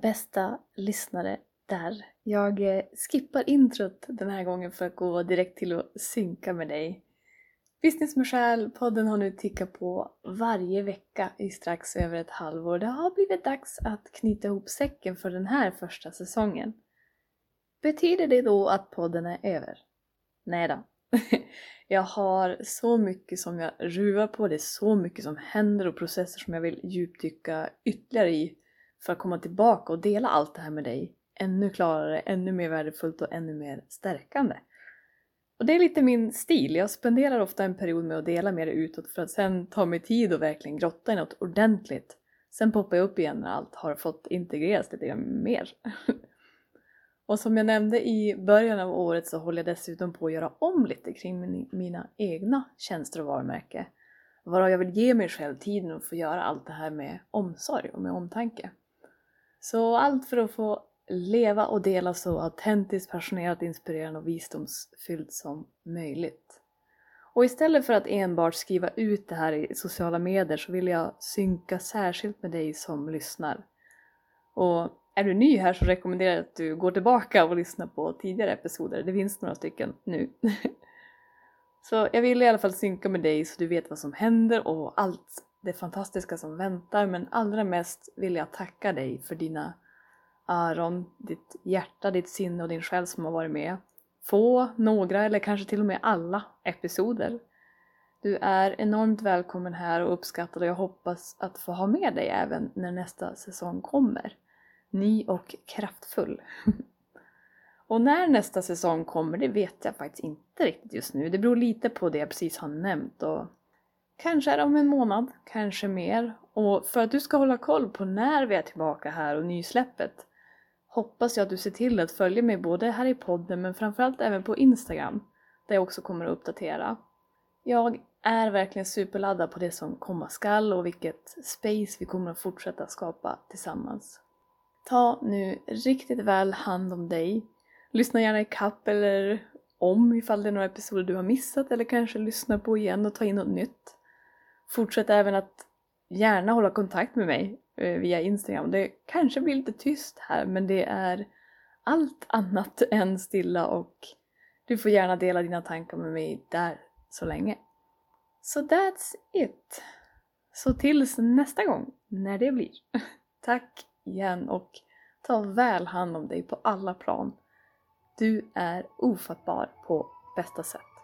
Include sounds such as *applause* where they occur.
bästa lyssnare där. Jag eh, skippar introt den här gången för att gå direkt till att synka med dig. Business med själ, podden har nu tickat på varje vecka i strax över ett halvår. Det har blivit dags att knyta ihop säcken för den här första säsongen. Betyder det då att podden är över? Nej då. *laughs* Jag har så mycket som jag ruvar på, det är så mycket som händer och processer som jag vill djupdyka ytterligare i för att komma tillbaka och dela allt det här med dig ännu klarare, ännu mer värdefullt och ännu mer stärkande. Och det är lite min stil. Jag spenderar ofta en period med att dela med det utåt för att sen ta mig tid och verkligen grotta i något ordentligt. Sen poppar jag upp igen när allt har fått integreras lite mer. *laughs* och som jag nämnde i början av året så håller jag dessutom på att göra om lite kring mina egna tjänster och varumärke. Varav jag vill ge mig själv tiden att få göra allt det här med omsorg och med omtanke. Så allt för att få leva och dela så autentiskt, passionerat, inspirerande och visdomsfyllt som möjligt. Och istället för att enbart skriva ut det här i sociala medier så vill jag synka särskilt med dig som lyssnar. Och är du ny här så rekommenderar jag att du går tillbaka och lyssnar på tidigare episoder. Det finns några stycken nu. *laughs* så jag vill i alla fall synka med dig så du vet vad som händer och allt det fantastiska som väntar. Men allra mest vill jag tacka dig för dina öron, ditt hjärta, ditt sinne och din själ som har varit med. Få, några eller kanske till och med alla episoder. Du är enormt välkommen här och uppskattad och jag hoppas att få ha med dig även när nästa säsong kommer. Ny och kraftfull. *laughs* och när nästa säsong kommer det vet jag faktiskt inte riktigt just nu. Det beror lite på det jag precis har nämnt och kanske är det om en månad, kanske mer. Och för att du ska hålla koll på när vi är tillbaka här och nysläppet hoppas jag att du ser till att följa mig både här i podden men framförallt även på Instagram där jag också kommer att uppdatera. Jag är verkligen superladdad på det som komma skall och vilket space vi kommer att fortsätta skapa tillsammans. Ta nu riktigt väl hand om dig. Lyssna gärna i kapp eller om ifall det är några episoder du har missat eller kanske lyssna på igen och ta in något nytt. Fortsätt även att gärna hålla kontakt med mig eh, via Instagram. Det kanske blir lite tyst här men det är allt annat *laughs* än stilla och du får gärna dela dina tankar med mig där så länge. Så so that's it! Så tills nästa gång, när det blir. *laughs* Tack igen och ta väl hand om dig på alla plan. Du är ofattbar på bästa sätt.